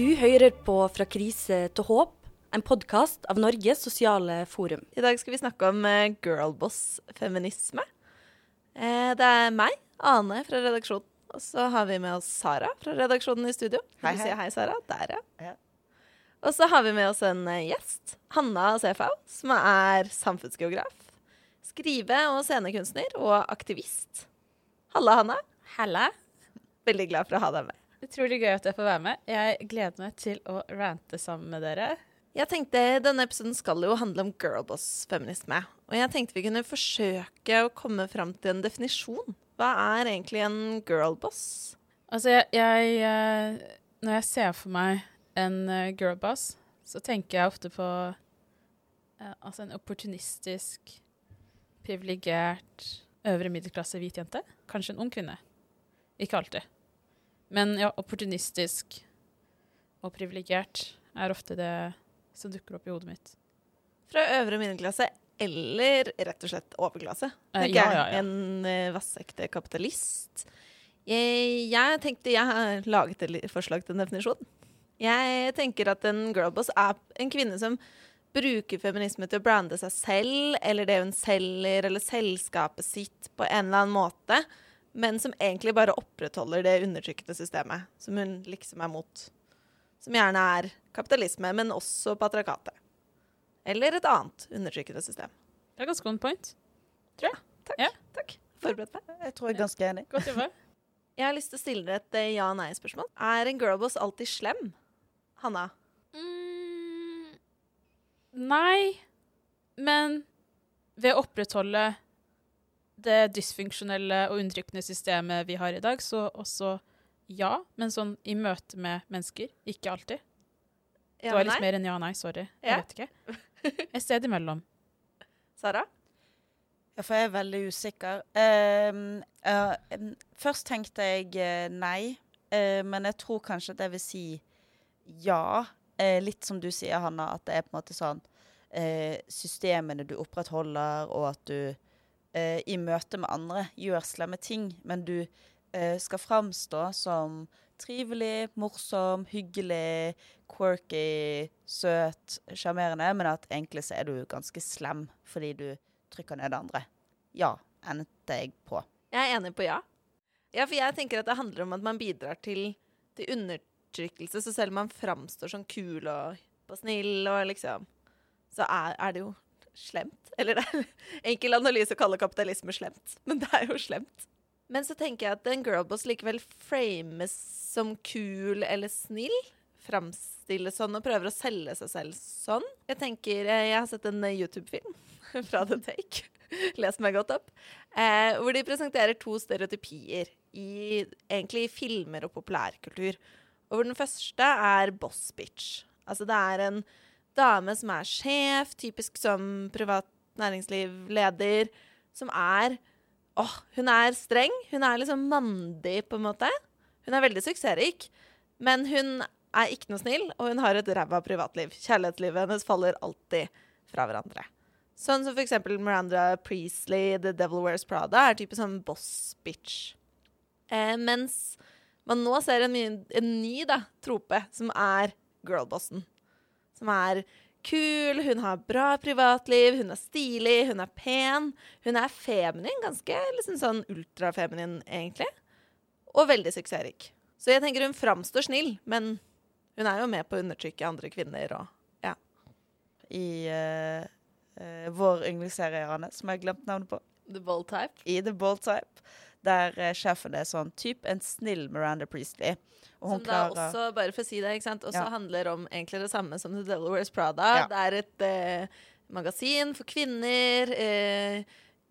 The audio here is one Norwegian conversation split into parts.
Du hører på Fra krise til håp, en podkast av Norges sosiale forum. I dag skal vi snakke om eh, girlboss-feminisme. Eh, det er meg, Ane, fra redaksjonen. Og så har vi med oss Sara fra redaksjonen i studio. Hei, hei. si hei, Sara? Der, ja. Ja. Og så har vi med oss en eh, gjest, Hanna Sefau, som er samfunnsgeograf, skrive- og scenekunstner og aktivist. Halla, Hanna. Halla. Veldig glad for å ha deg med. Utrolig gøy at jeg får være med. Jeg gleder meg til å rante sammen med dere. Jeg tenkte Denne episoden skal jo handle om girlboss-feminisme. Og jeg tenkte vi kunne forsøke å komme fram til en definisjon. Hva er egentlig en girlboss? Altså, jeg, jeg eh, Når jeg ser for meg en eh, girlboss, så tenker jeg ofte på eh, altså en opportunistisk, privilegert, øvre middelklasse hvit jente. Kanskje en ung kvinne. Ikke alltid. Men ja, opportunistisk og privilegert er ofte det som dukker opp i hodet mitt. Fra øvre middelklasse eller rett og slett overklasse? Eh, tenker ja, jeg. ja, ja. En uh, vassekte kapitalist. Jeg, jeg tenkte jeg har laget et forslag til en definisjon. Jeg tenker at en girlboss er en kvinne som bruker feminisme til å brande seg selv, eller det hun selger, eller selskapet sitt på en eller annen måte, men som egentlig bare opprettholder det undertrykkende systemet som hun liksom er mot. Som gjerne er kapitalisme, men også patriarkatet. Eller et annet undertrykkende system. Det er ganske on point. Takk. Ja. Takk. Forberedt meg. Jeg tror jeg er ganske enig. Godt jobba. Jeg har lyst til å stille dere et eh, ja-nei-spørsmål. Er en girlboss alltid slem? Hanna? Mm, nei, men ved å opprettholde det dysfunksjonelle og undertrykkende systemet vi har i dag, så også ja, men sånn i møte med mennesker, ikke alltid. Ja, Det var litt Ja-nei? mer enn ja-nei, sorry. Ja. Jeg vet ikke. Et sted imellom. Sara? Ja, for jeg er veldig usikker. Uh, uh, først tenkte jeg eh, nei, uh, men jeg tror kanskje at jeg vil si ja. Eh, litt som du sier, Hanna, at det er på en måte sånn eh, systemene du opprettholder, og at du eh, i møte med andre gjør slemme ting, men du eh, skal framstå som trivelig, morsom, hyggelig, quirky, søt, sjarmerende, men at egentlig så er du ganske slem fordi du trykker ned andre. Ja, endte jeg på. Jeg er enig på ja. Ja, for jeg tenker at det handler om at man bidrar til, til undertrykkelse. Så selv om man framstår sånn kul og, og snill og liksom Så er, er det jo slemt. Eller det er enkel analyse å kalle kapitalisme slemt, men det er jo slemt. Men så tenker jeg at en girlboss likevel frames som kul eller snill. Framstilles sånn og prøver å selge seg selv sånn. Jeg tenker, eh, jeg har sett en eh, YouTube-film fra The Take. Les meg godt opp. Eh, hvor de presenterer to stereotypier i egentlig i filmer og populærkultur. Og hvor den første er boss bitch. Altså det er en dame som er sjef, typisk som privat næringsliv-leder, som er Åh, hun er streng. Hun er liksom mandig, på en måte. Hun er veldig suksessrik, men hun er ikke noe snill, og hun har et ræva privatliv. Kjærlighetslivet hennes faller alltid fra hverandre. Sånn som for eksempel Miranda Priestley, The Devil Wears Prada, er type sånn boss bitch. Eh, mens man nå ser en, en ny da, trope, som er girlbossen. Som er kul, hun har bra privatliv, hun er stilig, hun er pen. Hun er feminin, ganske liksom sånn ultrafeminin, egentlig. Og veldig suksessrik. Så jeg tenker hun framstår snill, men hun er jo med på å undertrykke andre kvinner og ja. I uh, uh, vår yndlingsserie, Anne, som jeg har glemt navnet på, The bold type. i The Bold Type, der eh, sjefen er sånn typ en snill Miranda Priestley. Og Som da klarer også, bare for å si det, ikke sant, også Ja. handler om egentlig det samme som The Devil Wears Prada. Ja. Det er et eh, magasin for kvinner eh,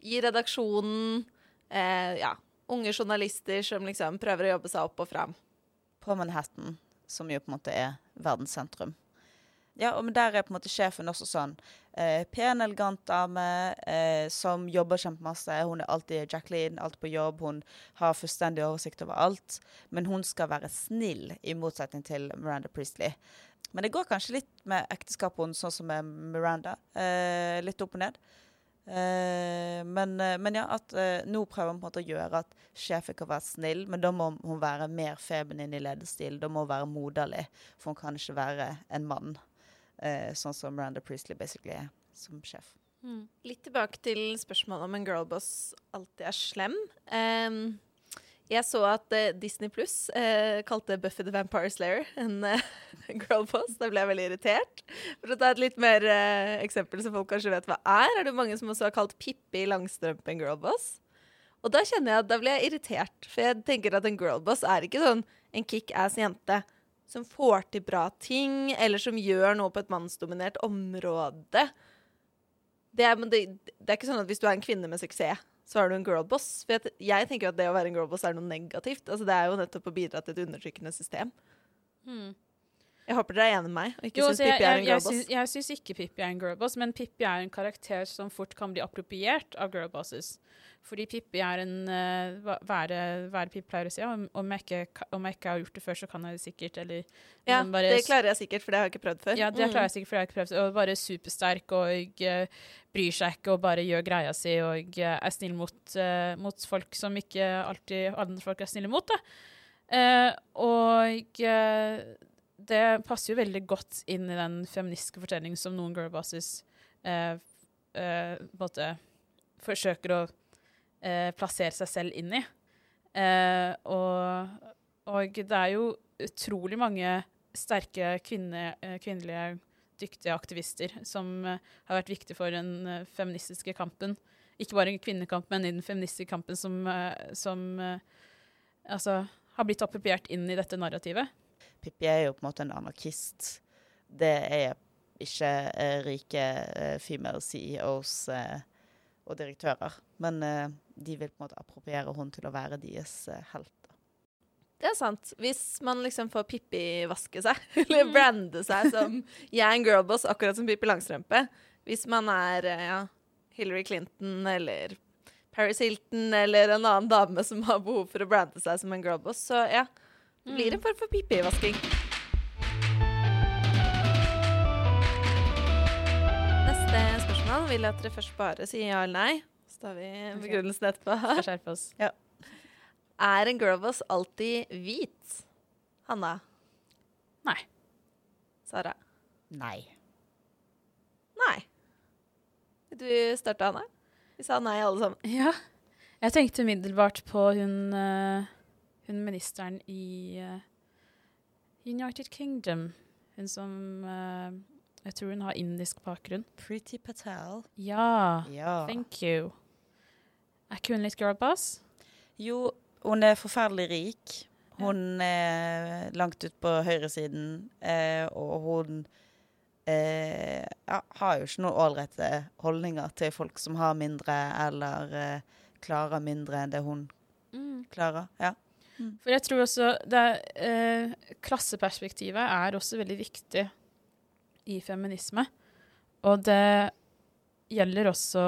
i redaksjonen. Eh, ja, unge journalister som liksom prøver å jobbe seg opp og fram. på Manhattan, som jo på en måte er verdens sentrum. Ja, men der er på en måte sjefen også sånn eh, pen, elegant dame eh, som jobber kjempemasse. Hun er alltid Jacqueline, alltid på jobb. Hun har fullstendig oversikt over alt. Men hun skal være snill, i motsetning til Miranda Priestley. Men det går kanskje litt med ekteskapet hennes, sånn som med Miranda. Eh, litt opp og ned. Eh, men, eh, men ja, at eh, nå prøver hun på en måte å gjøre at sjefen kan være snill, men da må hun være mer feminin i lederstil. Da må hun være moderlig, for hun kan ikke være en mann, eh, sånn som Miranda Priestley basically er som sjef. Litt tilbake til spørsmålet om en girlboss alltid er slem. Um, jeg så at uh, Disney Pluss uh, kalte Buffy the Vampire Slayer en uh, girlboss. Da ble jeg veldig irritert. For å ta et litt mer eh, eksempel som folk kanskje vet hva er, er det mange som også har kalt Pippi Langstrømpe en girlboss. Og da kjenner jeg at da blir jeg irritert, for jeg tenker at en girlboss er ikke sånn en kickass jente som får til bra ting, eller som gjør noe på et mannsdominert område. Det er, det, det er ikke sånn at hvis du er en kvinne med suksess, så er du en girlboss. For jeg, jeg tenker jo at det å være en girlboss er noe negativt. Altså Det er jo nettopp å bidra til et undertrykkende system. Jeg håper dere er enig med meg og ikke Jo, syns altså, Pippi er en girlboss. jeg syns ikke Pippi er en girlboss, men Pippi er en karakter som fort kan bli appropriert av girlbosses. Fordi Pippi er en uh, være, det Pippi pleier å si? Om, om, jeg ikke, om jeg ikke har gjort det før, så kan jeg det sikkert. Eller Ja, liksom bare det klarer jeg sikkert, for det har jeg ikke prøvd før. Ja, det Mm. klarer jeg sikkert, for det har jeg ikke prøvd. Og bare supersterk og uh, bryr seg ikke og bare gjør greia si og uh, er snill mot, uh, mot folk som ikke alltid andre folk er snille mot. Da. Og det passer jo veldig godt inn i den feministiske fortellingen som noen girlbosses eh, eh, forsøker å eh, plassere seg selv inn i. Eh, og, og det er jo utrolig mange sterke kvinne, eh, kvinnelige dyktige aktivister som eh, har vært viktige for den feministiske kampen. Ikke bare i kvinnekampen, men i den feministiske kampen som, som altså, har blitt appropriert inn i dette narrativet. Pippi er jo på en måte en anarkist. Det er ikke eh, rike eh, female CEOs eh, og direktører. Men de vil på en måte appropriere hun til å være deres helt. Det er sant. Hvis man liksom får Pippi vaske seg, eller brande seg som 'jeg er en girlboss', akkurat som Pippi Langstrømpe. Hvis man er ja, Hillary Clinton eller Paris Hilton eller en annen dame som har behov for å brande seg som en girlboss, så ja. Det blir en form for Pippi-vasking. Neste spørsmål vil jeg at dere først bare sier ja eller nei. Så tar vi begrunnelsen etterpå. Skal skjerpe oss. Er en girlboss alltid hvit? Hanna? Nei. Sara? Nei. Nei. Vil du starte, Hanne? Vi sa nei, alle sammen. Ja. Jeg tenkte umiddelbart på hun, eh, hun ministeren i uh, United Kingdom. Hun som uh, Jeg tror hun har indisk bakgrunn. Pretty Patel. Ja, Ja. thank you. Er ikke hun litt girlboss? Jo, hun er forferdelig rik. Hun er langt ut på høyresiden, eh, og hun eh, har jo ikke noen ålreite holdninger til folk som har mindre, eller eh, klarer mindre enn det hun klarer. Ja. For jeg tror også det eh, Klasseperspektivet er også veldig viktig i feminisme. Og det gjelder også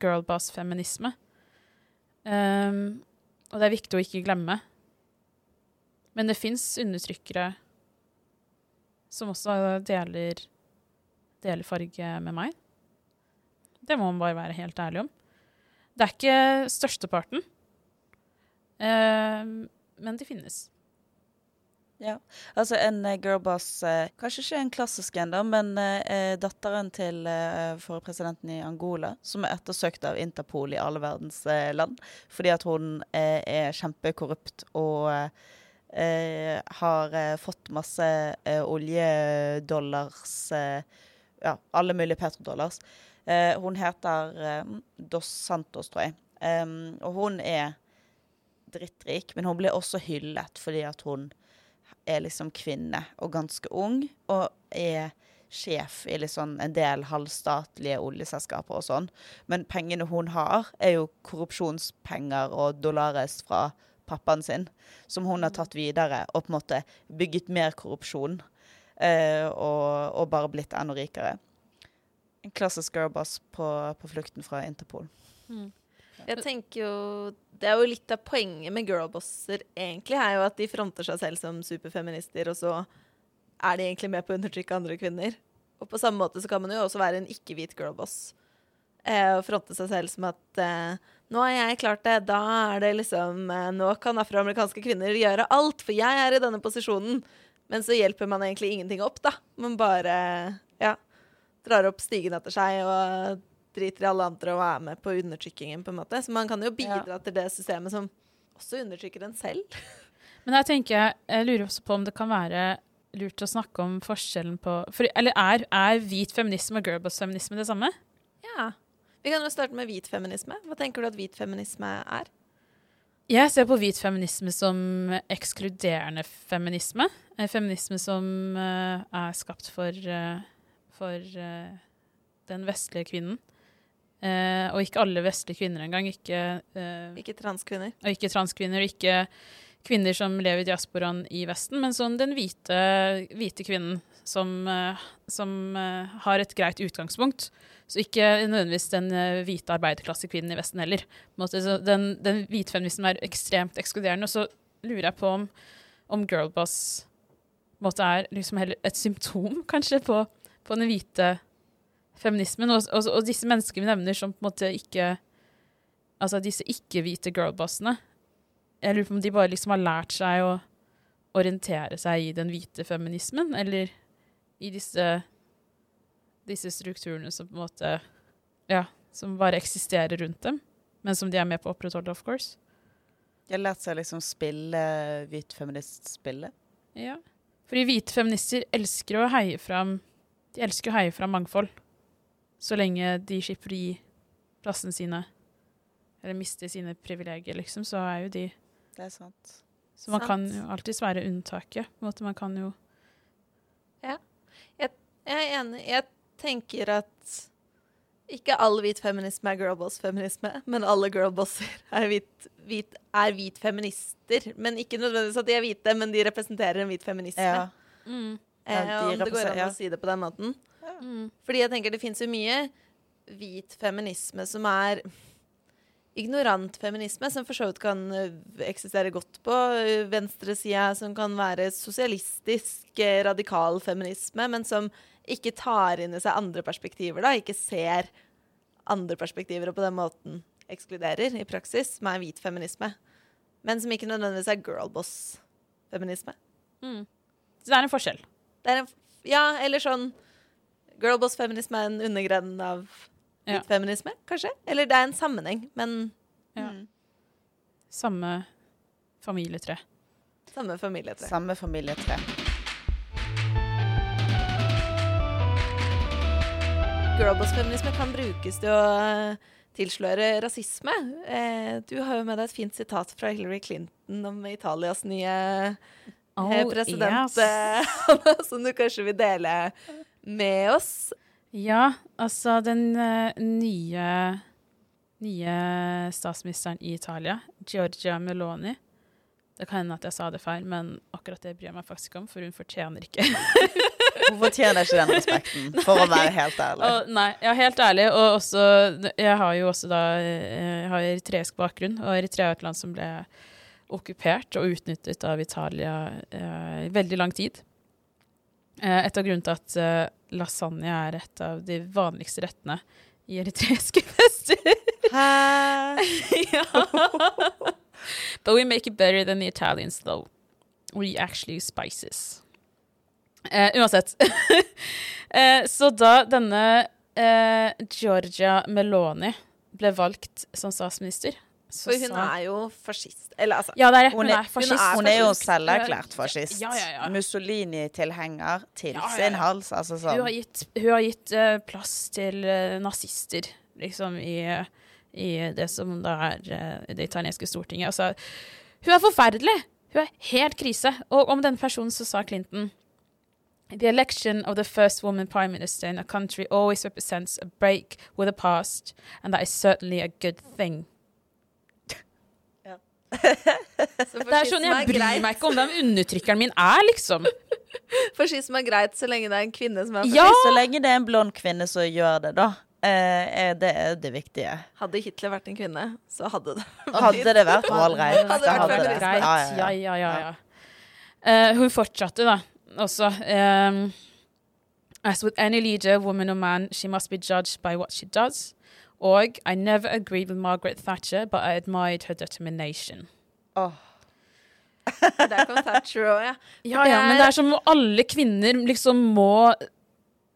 girlboss-feminisme. Um, og det er viktig å ikke glemme. Men det fins undertrykkere som også deler, deler farge med meg. Det må man bare være helt ærlig om. Det er ikke størsteparten. Um, men de finnes. Ja. Altså en eh, girlboss eh, Kanskje ikke en klassisk en, da, men eh, eh, datteren til eh, forrige presidenten i Angola, som er ettersøkt av Interpol i alle verdens eh, land fordi at hun er kjempekorrupt og har fått masse oljedollars Ja, alle mulige petrodollars. Hun heter Dos Santos, tror jeg. Em, og hun er drittrik, men hun blir også hyllet fordi at hun er liksom kvinne og ganske ung, og er sjef i liksom en del halvstatlige oljeselskaper og sånn. Men pengene hun har, er jo korrupsjonspenger og dollares fra pappaen sin, som hun har tatt videre og på en måte bygget mer korrupsjon. eh, og, og bare blitt enda rikere. En klassisk girlboss på, på flukten fra Interpol. Jeg tenker jo Det er jo litt av poenget med girlbosser, egentlig, er jo at de fronter seg selv som superfeminister, og så er de egentlig med på å undertrykke andre kvinner. Og på samme måte så kan man jo også være en ikke-hvit girlboss. eh, og fronte seg selv som at eh, nå har jeg klart det, da er det liksom eh, Nå kan afroamerikanske kvinner gjøre alt, for jeg er i denne posisjonen. Men så hjelper man egentlig ingenting opp, da. Man bare ja, drar opp stigen etter seg og driter i alle andre og er med på undertrykkingen, på en måte. Så man kan jo bidra til det systemet som også undertrykker en selv. Men her tenker jeg, jeg lurer også på om det kan være lurt å snakke om forskjellen på for, Eller er, er hvit feminisme og girlboss-feminisme det samme? Ja. Vi kan jo starte med hvit feminisme. Hva tenker du at hvit feminisme er? Jeg ser på hvit feminisme som ekskluderende feminisme. En feminisme som uh, er skapt for, uh, for uh, den vestlige kvinnen. Eh, og ikke alle vestlige kvinner engang. Ikke, eh, Ikke transkvinner. og ikke transkvinner, og ikke kvinner som lever i diasporaen i Vesten, men sånn den hvite, hvite kvinnen som, eh, som eh, har et greit utgangspunkt. Så ikke nødvendigvis den eh, hvite arbeiderklassekvinnen i Vesten heller. Den, den hvite feminismen er ekstremt ekskluderende. Og så lurer jeg på om, om girlboss er liksom heller et symptom, kanskje, på, på den hvite feminismen. Og, og, og disse menneskene vi nevner som på en måte ikke Altså disse ikke-hvite girlbossene. Jeg lurer på om de bare liksom har lært seg å orientere seg i den hvite feminismen, eller i disse, disse strukturene som på en måte Ja, som bare eksisterer rundt dem, men som de er med på å opprettholde, of course. De har lært seg liksom spille hvit feminist-spillet. Ja. Fordi hvite feminister elsker å heie fram De elsker å heie fram mangfold. Så lenge de slipper å gi plassene sine, eller mister sine privilegier, liksom, så er jo de Det er sant. Så man Sant. kan jo alltids være unntaket. På en måte man kan jo Jeg er enig. Jeg tenker at ikke all hvit feminisme er girlboss-feminisme, men alle girlbosser er hvit, hvit, er hvit feminister. Men ikke nødvendigvis at de er hvite, men de representerer en hvit feminisme. Ja. mm. Eh, Ja, de om det går an å si det på den måten. Mm. Fordi jeg tenker det fins jo mye hvit feminisme som er ignorant feminisme, som for så vidt kan eksistere godt på ø, venstresida, som kan være sosialistisk, eh, radikal feminisme, men som ikke tar inn i seg andre perspektiver, da. Ikke ser andre perspektiver og på den måten ekskluderer i praksis, som er hvit feminisme. Men som ikke nødvendigvis er girlboss-feminisme. Mm. Så det er en forskjell. Er en, ja, eller sånn Girlboss-feminisme er en undergren av Ja. feminisme, kanskje? Eller det er en sammenheng, men Ja. Mm. Samme familietre. samme familietre. Samme familietre. Girlboss-feminisme kan brukes til å eh, tilsløre rasisme. Eh, du har jo med deg et fint sitat fra Hillary Clinton om Italias nye oh, president, yes. Som du kanskje vil dele med oss. Ja, altså den eh, nye nye statsministeren i Italia, Giorgia Meloni. Det kan hende at jeg sa det feil, men akkurat det bryr jeg meg faktisk ikke om, for hun fortjener ikke Hun fortjener ikke den respekten, for å være helt ærlig. Og, nei, ja, helt ærlig. Og også Jeg har jo også da eh, Jeg har eritreisk bakgrunn, og Eritrea er et land som ble okkupert og utnyttet av Italia eh, i veldig lang tid. Eh, et av grunnene til at eh, lasagne er et av de vanligste rettene i eritreiske fester. Hæ? ja. But we make it better than the Italians, though. We actually spices. Uh, uansett. uh, så da denne uh, Georgia Meloni ble valgt som statsminister For hun er jo fascist. Eller altså Ja, er. Hun Hun er- er fascist. Hun er jo fascist. selverklært fascist. Ja, ja, ja. Mussolini-tilhenger til Ja, ja, ja. sin hals. Altså Hun har sånn. gitt, hun har gitt uh, plass til uh, nazister, liksom, i, i det som da er uh, det italienske stortinget. Altså, hun er forferdelig! Hun er helt krise. Og om den personen så sa Clinton The election of the first woman prime minister in a country always represents a break with the past, and that is certainly a good thing. Så Det er sånn, Jeg bryr meg ikke om hvem undertrykkeren min er, liksom. Fascisme er greit så lenge det er en kvinne som er Ja! fascist. Så lenge det er en blond kvinne som gjør det, da. Eh, er det er det viktige. Hadde Hitler vært en kvinne, så hadde det Hadde det vært ålreit. Hadde det vært det. greit. Ja, Ja, ja, ja. ja, ja. ja. Eh, hun fortsatte da også. Um, As with any leader, woman or man, she must be judged by what she does. Og I never agreed with Margaret Thatcher, but I admired her determination. Åh, Der kom Thatcher òg, ja. Ja, ja, men det er som om alle kvinner liksom må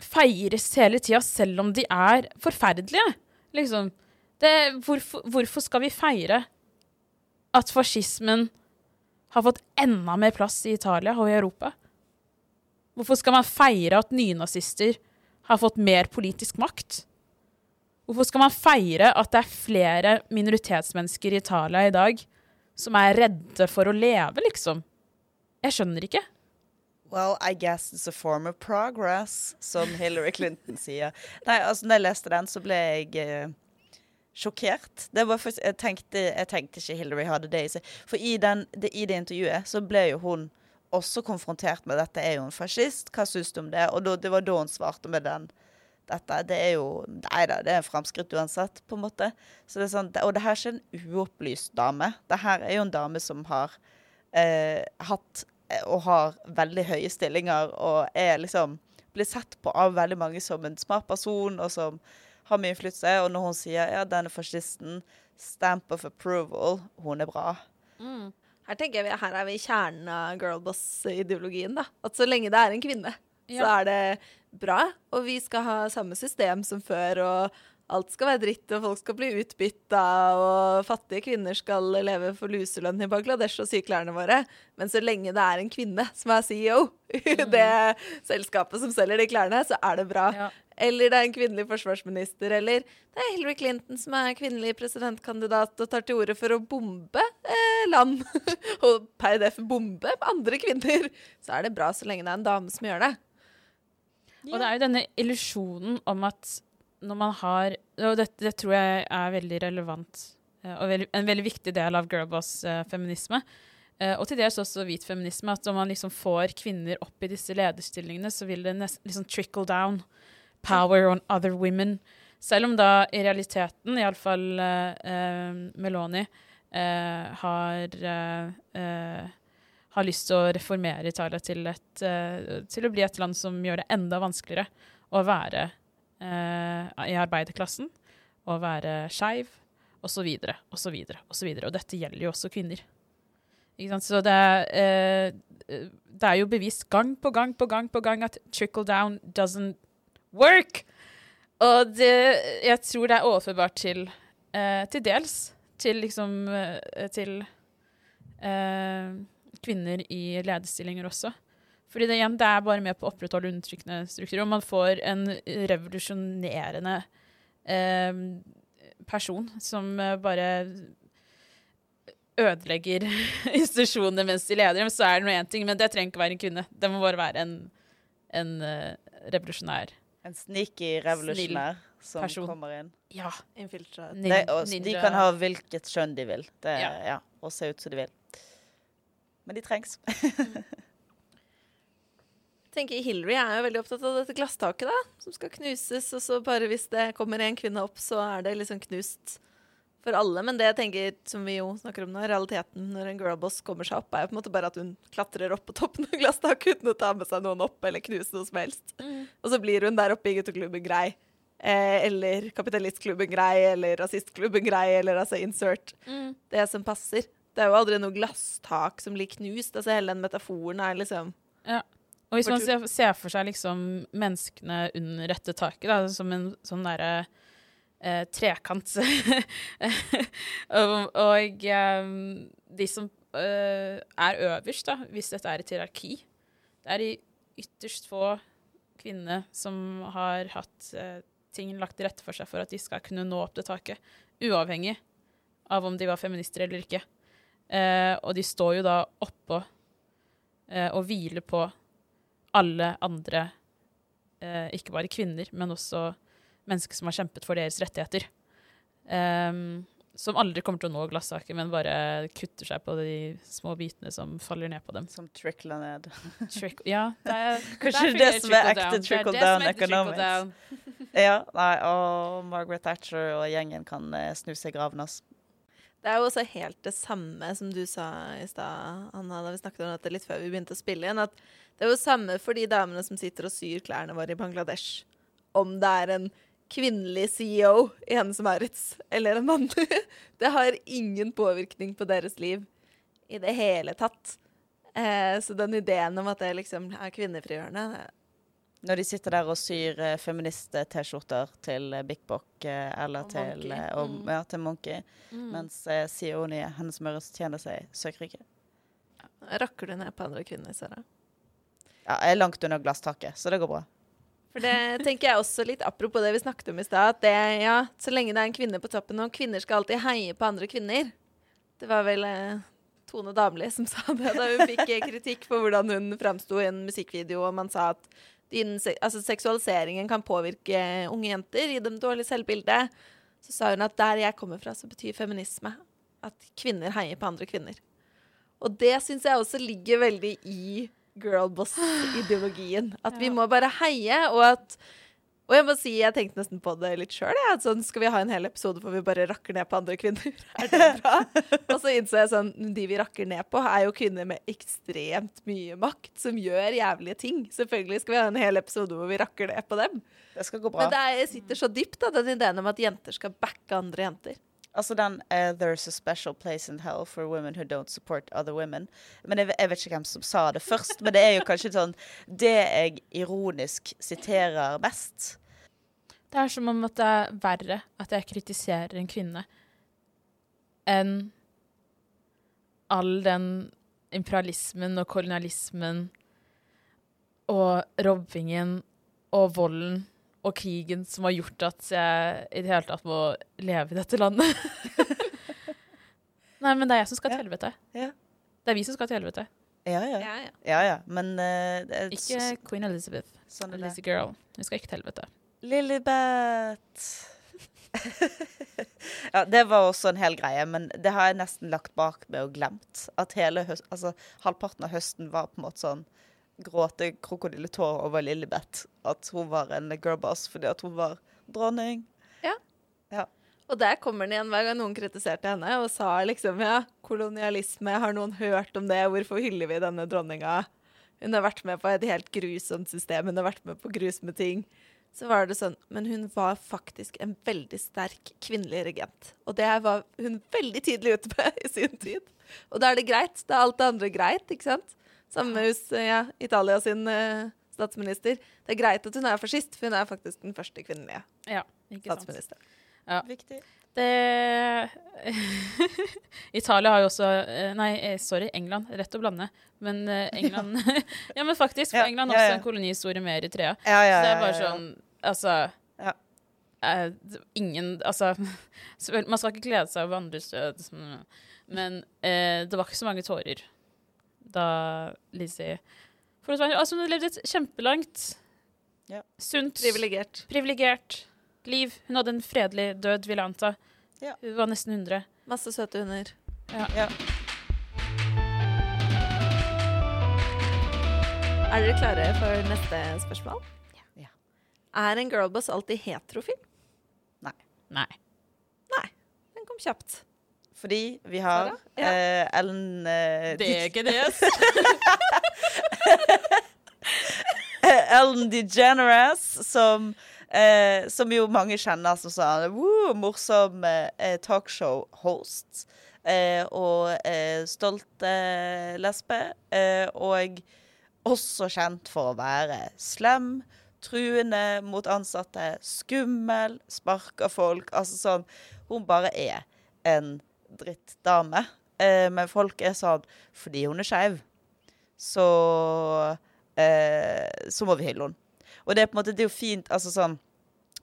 feires hele tida, selv om de er forferdelige. Liksom. Det, hvorfor, hvorfor skal vi feire at fascismen har fått enda mer plass i Italia og i Europa? Hvorfor skal man feire at nynazister har fått mer politisk makt? Hvorfor skal man feire at det er flere minoritetsmennesker i Italia i dag som er redde for å leve, liksom? Jeg skjønner ikke. Well, I guess it's a form of progress, som Hillary Clinton sier. Nei, altså, når jeg leste den, så ble jeg eh, sjokkert. Faktisk, jeg, tenkte, jeg tenkte ikke Hillary hadde det i seg. For i, den, det, i det intervjuet så ble jo hun også konfrontert med dette er jo en fascist. Hva syns du om det? Og da, det var da hun svarte med den. Dette det er jo Nei da, det er framskritt uansett, på en måte. Så det er sånn, og det her er ikke en uopplyst dame. Det her er jo en dame som har eh, hatt eh, og har veldig høye stillinger og er liksom blir sett på av veldig mange som en smart person og som har mye innflytelse. Og når hun sier ja, denne fascisten, stamp of approval, hun er bra. Her tenker jeg her er vi i kjernen av girlboss-ideologien. da. At så lenge det er en kvinne, så er det bra. Og vi skal ha samme system som før, og alt skal være dritt, og folk skal bli utbytta, og fattige kvinner skal leve for luselønn i Bangladesh og sy klærne våre. Men så lenge det er en kvinne som er CEO i det selskapet som selger de klærne, så er det bra. Ja. Eller det er en kvinnelig forsvarsminister, eller det er Hillary Clinton som er kvinnelig presidentkandidat og tar til orde for å bombe eh, land. og per def bombe andre kvinner. Så er det bra så lenge det er en dame som gjør det. Og det er jo denne illusjonen om at når man har Og det, det tror jeg er veldig relevant eh, og veld, en veldig viktig del av girlboss-feminisme. eh, og til dels også hvit feminisme. At om man liksom får kvinner opp i disse lederstillingene, så vil det nesten liksom trickle down power on other women. Selv om da i realiteten, iallfall uh, uh, Meloni, uh, har uh, har lyst til å reformere Italia til, et, eh, til å bli et land som gjør det enda vanskeligere å være eh, i arbeiderklassen, å være skeiv, osv., osv., osv. Og dette gjelder jo også kvinner. Så det eh, det er jo bevist gang på gang på gang på gang at trickle down doesn't work. Og det, jeg tror det er overførbart til til dels til liksom til eh, kvinner i lederstillinger også. Fordi det, igjen, det er bare med på å opprettholde undertrykkende strukturer. Og man får en revolusjonerende eh, person som eh, bare ødelegger institusjonene mens de leder dem, så er det nå én ting, men det trenger ikke være en kvinne. Det må bare være en, en uh, revolusjonær En sneaky revolusjonær som person. kommer inn. Ja. Infiltrat. nin- de kan ha hvilket kjønn de vil. Det, Ja. ja. og se ut som de vil. Men de trengs. Jeg tenker Hillary er jo veldig opptatt av dette glasstaket, da, som skal knuses. Og så bare hvis det kommer en kvinne opp, så er det liksom knust for alle. Men det jeg tenker, som vi jo snakker om nå, realiteten når en girlboss kommer seg opp, er jo på en måte bare at hun klatrer opp på toppen av glasstaket uten å ta med seg noen opp eller knuse noe som helst. Og så blir hun der oppe i gutteklubben grei. Eh, eller kapitalistklubben grei, eller rasistklubben grei, eller altså insert det som passer. Det er jo aldri noe glasstak som blir knust. Altså Hele den metaforen er liksom Ja. Og hvis man ser, ser for seg liksom menneskene under dette taket, da, som en sånn derre eh, trekant Og, og eh, de som eh, er øverst, da, hvis dette er et hierarki Det er de ytterst få kvinnene som har hatt eh, ting lagt til rette for seg for at de skal kunne nå opp det taket, uavhengig av om de var feminister eller ikke. Eh, og de står jo da oppå eh, og hviler på alle andre, eh, ikke bare kvinner, men også mennesker som har kjempet for deres rettigheter. Ehm, som aldri kommer til å nå glasstaket, men bare kutter seg på de små bitene som faller ned på dem. Som trickler ned. Trick, ja, det er, Kanskje det som er ekte trickle down economics. Ja, nei, og Margaret Thatcher og gjengen kan eh, snu seg i graven hans. Det er jo også helt det samme som du sa i stad, Anna, da vi snakket om dette litt før vi begynte å spille igjen. At det er jo samme for de damene som sitter og syr klærne våre i Bangladesh. Om det er en kvinnelig CEO i Hennes og Maurits eller en mannlig. Det har ingen påvirkning på deres liv i det hele tatt. Eh, så den ideen om at det liksom er kvinnefrigjørende Når de sitter der og syr eh, feminist-T-skjorter til eh, Big Bok eh, eller Og til, Monkey. eh, og, Mm. ja, til Monkey, mens eh, CEO-en i Hennes Møres tjener seg søkkrike. Rakker du ned på andre kvinner, Sara? Ja, jeg er langt under glasstaket, så det går bra. For det tenker jeg også litt apropos det vi snakket om i stad, at det, ja, så lenge det er en kvinne på toppen, og kvinner skal alltid heie på andre kvinner. Det var vel eh, Tone Damli som sa det da hun fikk eh, kritikk for hvordan hun framsto i en musikkvideo, og man sa at din, se- altså, seksualiseringen kan påvirke unge jenter, gi dem dårlig selvbilde. Så sa hun at der jeg kommer fra, så betyr feminisme at kvinner heier på andre kvinner. Og det syns jeg også ligger veldig i girlboss-ideologien. At vi må bare heie, og at Og jeg må si, jeg tenkte nesten på det litt sjøl. Ja, sånn, skal vi ha en hel episode hvor vi bare rakker ned på andre kvinner? Er det bra? og så innså jeg sånn De vi rakker ned på, er jo kvinner med ekstremt mye makt, som gjør jævlige ting. Selvfølgelig skal vi ha en hel episode hvor vi rakker ned på dem. Det skal gå bra. Men det er, sitter så dypt, da, den ideen om at jenter skal backe andre jenter. Altså den uh, 'There's a special place in hell for women who don't support other women'. Men jeg, jeg vet ikke hvem som sa det først, men det er jo kanskje sånn Det jeg ironisk siterer best. Det er som om at det er verre at jeg kritiserer en kvinne enn all den imperialismen og kolonialismen og robbingen og volden og krigen som har gjort at jeg i det hele tatt må leve i dette landet. Nei, men det er jeg som skal til Ja. helvete. Ja. Det er vi som skal til helvete. Ja, ja. Ja, ja. ja, ja. Men uh, det er Ikke Queen Elizabeth. sånn. Lizzie Girl. Hun skal ikke til helvete. Lilibet. ja, det var også en hel greie, men det har jeg nesten lagt bak meg og glemt. At hele høst, altså, halvparten av høsten var på en måte sånn gråte krokodilletårer over Lillebeth. At hun var en girlboss fordi at hun var dronning. Og der kommer den igjen hver gang noen kritiserte henne og sa liksom ja, kolonialisme, har noen hørt om det, hvorfor hyller vi denne dronninga? Hun har vært med på et helt grusomt system, hun har vært med på grusomme ting. Så var det sånn, men hun var faktisk en veldig sterk kvinnelig regent. Og det var hun veldig tidlig ute med i sin tid. Og da er det greit. Da er alt det andre greit, ikke sant? Samme hus, hos ja, Italia sin eh, statsminister. Det er greit at hun er fascist, for hun er faktisk den første kvinnelige Ja, statsministeren. Viktig. Det Italia har jo også eh, Nei, eh, sorry, England. Rett å blande. Men eh, England Ja, men faktisk. For England har ja, også ja. en kolonihistorie med Eritrea. Ja, ja, Så det er bare ja, ja. sånn Altså Ja. eh, Ingen Altså Man skal ikke glede seg over andres død, men eh, det var ikke så mange tårer da Lizzie altså, Hun levde et kjempelangt, Ja. sunt, Privilegert. privilegert liv. Hun hadde en fredelig død, vil jeg anta. Ja. Hun var nesten 100. Masse søte hunder. Ja. Er dere klare for neste spørsmål? Ja. Er en girlboss alltid heterofil? Nei. Nei, den kom kjapt. Fordi vi har Ja. eh, Ellen eh, det. Ellen DeGeneres, som, eh, som jo mange kjenner som sånn woo, morsom eh, talkshow-host. Eh, og eh, stolt lesbe. Eh, og også kjent for å være slem, truende mot ansatte, skummel, sparker folk. Altså sånn Hun bare er en drittdame. Eh, men folk er sånn Fordi hun er skeiv, så eh, så må vi hylle henne. Og det er på en måte, det er jo fint altså sånn,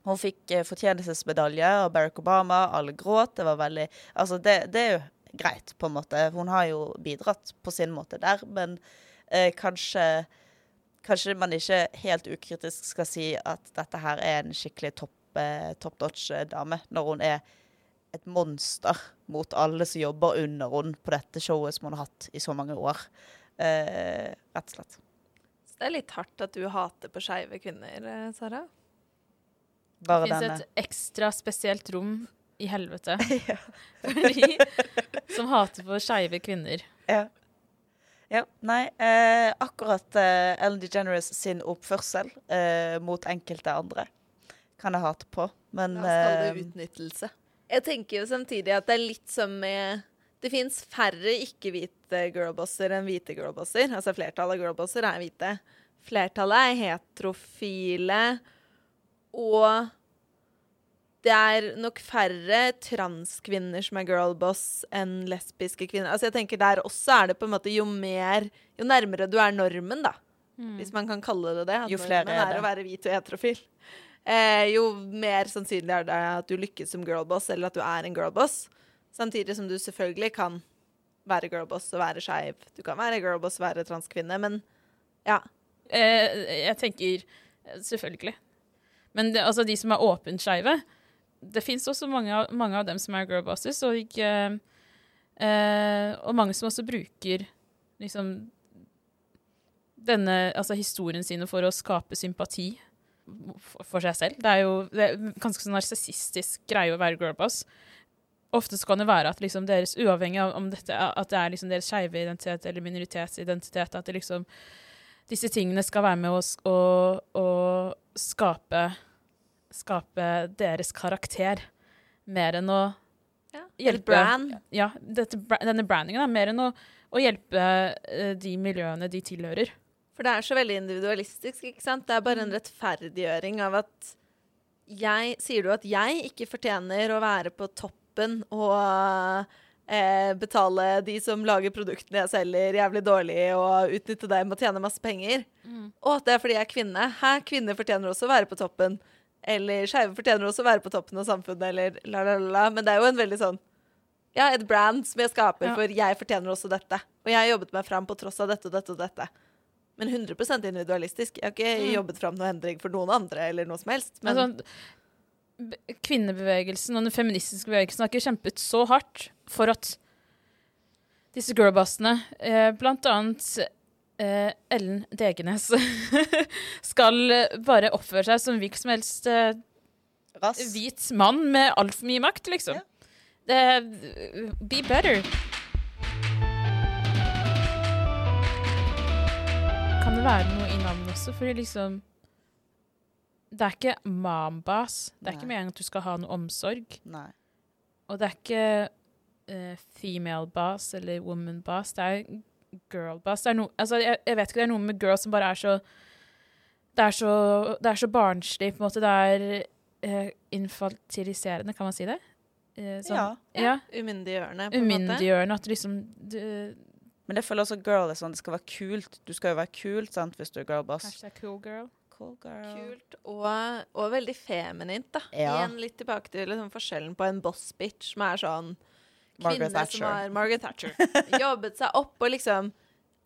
Hun fikk eh, fortjenestesmedalje av Barack Obama. Alle gråt. Det var veldig Altså, det, det er jo greit, på en måte. Hun har jo bidratt på sin måte der, men eh, kanskje Kanskje man ikke helt ukritisk skal si at dette her er en skikkelig topp, eh, top notch-dame, når hun er et monster mot alle som jobber under henne på dette showet som hun har hatt i så mange år. Eh, rett og slett. Så det er litt hardt at du hater på skeive kvinner, eh, Sara. Det Bare fins et ekstra spesielt rom i helvete for de som hater på skeive kvinner. Ja. ja. Nei, eh, akkurat eh, Ellen DeGeneres sin oppførsel eh, mot enkelte andre kan jeg hate på. Men Da skal det eh, utnyttelse. Jeg tenker jo samtidig at det er litt som med Det fins færre ikke-hvite girlbosser enn hvite girlbosser. Altså flertallet av girlbosser er hvite. Flertallet er heterofile, og det er nok færre transkvinner som er girlboss enn lesbiske kvinner. Altså jeg tenker Der også er det på en måte jo mer Jo nærmere du er normen, da, hvis man kan kalle det det. Jo flere er er det. å være hvit og heterofil. Eh, jo mer sannsynlig er det at du lykkes som girlboss, eller at du er en girlboss. Samtidig som du selvfølgelig kan være girlboss og være skeiv. Du kan være girlboss og være transkvinne, men ja. Eh, jeg tenker eh, selvfølgelig. Men det, altså, de som er åpent skeive Det fins også mange av, mange av dem som er girlbosses, og, ikke, eh, og mange som også bruker liksom denne altså historien sine for å skape sympati for, seg selv. Det er jo det er en ganske sånn narsissistisk greie å være girlboss. Ofte så kan det være at liksom deres, uavhengig av om dette, at det er liksom deres skeive identitet eller minoritetsidentitet, at det liksom disse tingene skal være med å, og, å skape, skape deres karakter, mer enn å ja. Hjelpe. Brand. Ja, dette, denne brandingen er mer enn å, å hjelpe eh, de miljøene de tilhører. For det er så veldig individualistisk, ikke sant? Det er bare en rettferdiggjøring av at jeg Sier du at jeg ikke fortjener å være på toppen og eh, betale de som lager produktene jeg selger, jævlig dårlig, og utnytte dem og tjene masse penger? Og at det er fordi jeg er kvinne. Hæ, kvinner fortjener også å være på toppen. Eller skeive fortjener også å være på toppen av samfunnet, eller la, la, la, la. Men det er jo en veldig sånn Ja, et brand som jeg skaper Ja. for jeg fortjener også dette. Og jeg har jobbet meg fram på tross av dette og dette og dette. Men 100% individualistisk. Jeg har ikke Mm. jobbet fram noe endring for noen andre eller noe som helst. Men sånn, kvinnebevegelsen og den feministiske bevegelsen har ikke kjempet så hardt for at disse girlbossene, eh, blant annet eh, Ellen Degenes, skal bare oppføre seg som hvilken som helst eh, hvit mann med altfor mye makt, liksom. Det, be better. Kan det være noe i navnet også? Fordi liksom Det er ikke mambas. Det er Nei. ikke meningen at du skal ha noe omsorg. Nei. Og det er ikke uh, female boss eller woman boss. Det er girl boss. Det er no, altså, jeg, jeg vet ikke, det er noe med girl som bare er så Det er så, det er så barnslig, på en måte. Det er uh, infantiliserende, kan man si det? Uh, sånn- Ja. ja. umyndiggjørende, på en måte. Umyndiggjørende. At liksom du, Men jeg føler også girl er sånn, det skal være kult. Du skal jo være kult sant, hvis du er girlboss. Hashtag cool girl. Cool girl. Kult og, og veldig feminint, da. Ja. Igjen litt tilbake til liksom, forskjellen på en boss bitch, som er sånn Margaret kvinne Thatcher. som har Margaret Thatcher. Jobbet seg opp og liksom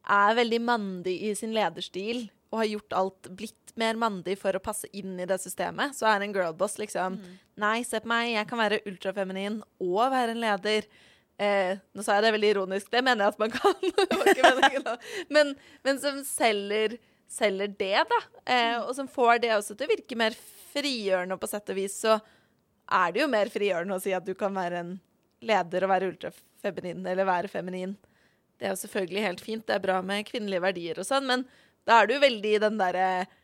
er veldig mandig i sin lederstil og har gjort alt blitt mer mandig for å passe inn i det systemet. Så er en girlboss liksom Mm. Nei, se på meg, jeg kan være ultrafeminin og være en leder. Eh, nå sa jeg det veldig ironisk, det mener jeg at man kan. Men, men som selger, selger det, da. Eh, og som får det også til å virke mer frigjørende, og på sett og vis så er det jo mer frigjørende å si at du kan være en leder og være ultrafeminin, eller være feminin. Det er jo selvfølgelig helt fint, det er bra med kvinnelige verdier og sånn, men da er du veldig i den derre eh,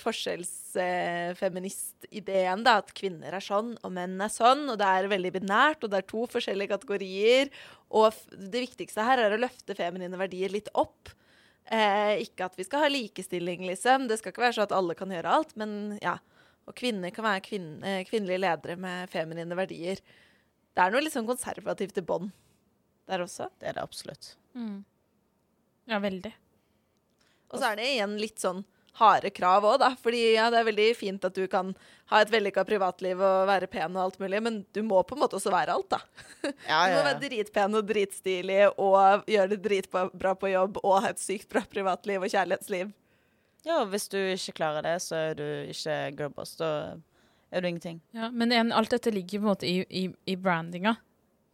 forskjellsfeministideen, da, at kvinner er sånn, og menn er sånn, og det er veldig binært, og det er to forskjellige kategorier, og f det viktigste her er å løfte feminine verdier litt opp. Eh, ikke at vi skal ha likestilling, liksom. Det skal ikke være sånn at alle kan gjøre alt, men ja. Og kvinner kan være kvinn eh, kvinnelige ledere med feminine verdier. Det er noe litt sånn konservativt i bånn der også. Det er det absolutt. Mm. Ja, veldig. Og så er det igjen litt sånn harde krav òg, da. Fordi ja, det er veldig fint at du kan ha et vellykka privatliv og være pen og alt mulig, men du må på en måte også være alt, da. Ja, Du må være dritpen og dritstilig og gjøre det dritbra på jobb og ha et sykt bra privatliv og kjærlighetsliv. ja, og hvis du ikke klarer det, så er du ikke girlboss. Da er du ingenting. Ja, men igjen, alt dette ligger på en måte i, i, i brandinga.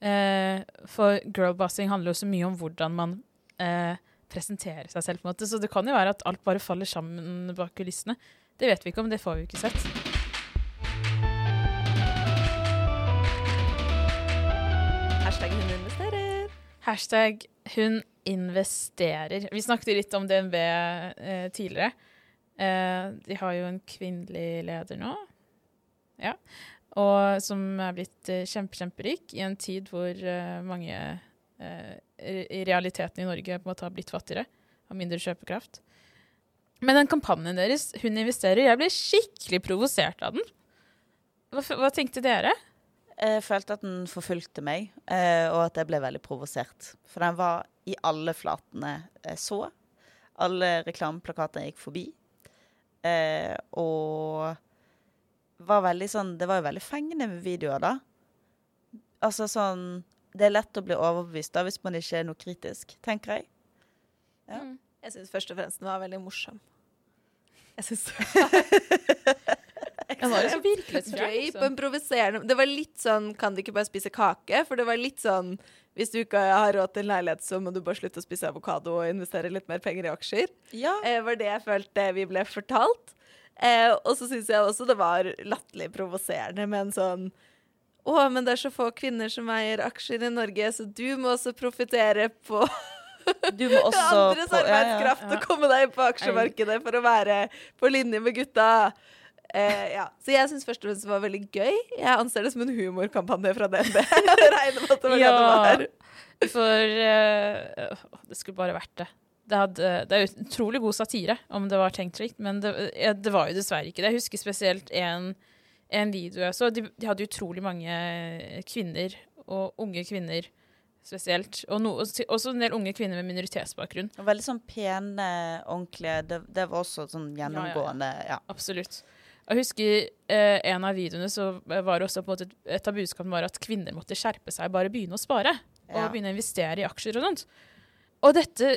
Eh, for girlbossing handler jo så mye om hvordan man eh, presenterer seg selv. på en måte. Så det kan jo være at alt bare faller sammen bak kulissene. Det vet vi ikke om, det får vi ikke sett. Hashtag hun investerer. Hashtag hun investerer. Vi snakket litt om DNB eh, tidligere. Eh, de har jo en kvinnelig leder nå. Ja. Og som er blitt eh, kjempe, kjemperik i en tid hvor eh, mange i i realiteten i Norge på en måte har blitt fattigere, har mindre kjøpekraft. Men den kampanjen deres, Hun investerer, jeg ble skikkelig provosert av den. Hva, hva tenkte dere? Jeg følte at den forfulgte meg, eh, og at jeg ble veldig provosert. For den var i alle flatene jeg så. Alle reklameplakater jeg gikk forbi. Eh, og var veldig sånn Det var jo veldig fengende videoer, da. Altså sånn Det er lett å bli overbevist da hvis man ikke er noe kritisk, tenker jeg. Ja. Mm. Jeg syns først og fremst den var veldig morsom. Jeg syns Den var jo så virkelighetsfjern. liksom. en provoserende Det var litt sånn Kan du ikke bare spise kake? For det var litt sånn Hvis du ikke har råd til en leilighet, så må du bare slutte å spise avokado og investere litt mer penger i aksjer. Ja. Eh, var det jeg følte vi ble fortalt. Eh, og så syns jeg også det var latterlig provoserende med en sånn å, men det er så få kvinner som eier aksjer i Norge, så du må også profitere på Du må også andres på- ja, ja. arbeidskraft Ja. og komme deg inn på aksjemarkedet for å være på linje med gutta. Eh, ja. Så jeg syns først og fremst det var veldig gøy. Jeg anser det som en humorkampanje fra DNB. Regner med at det var Ja. det var. For eh, det skulle bare vært det. Det, hadde, det er utrolig god satire, om det var tenkt slik, men det, det var jo dessverre ikke det. Jeg husker spesielt en, en video jeg så. De, de hadde utrolig mange kvinner, og unge kvinner spesielt. Og no, også en del unge kvinner med minoritetsbakgrunn. Og Veldig sånn pene, ordentlige Det, det var også sånn gjennomgående. Ja. Ja, Absolutt. Jeg husker eh, en av videoene så var det også på en måte et av budskapene var at kvinner måtte skjerpe seg, bare begynne å spare. Og begynne å investere i aksjer og sånt. Og dette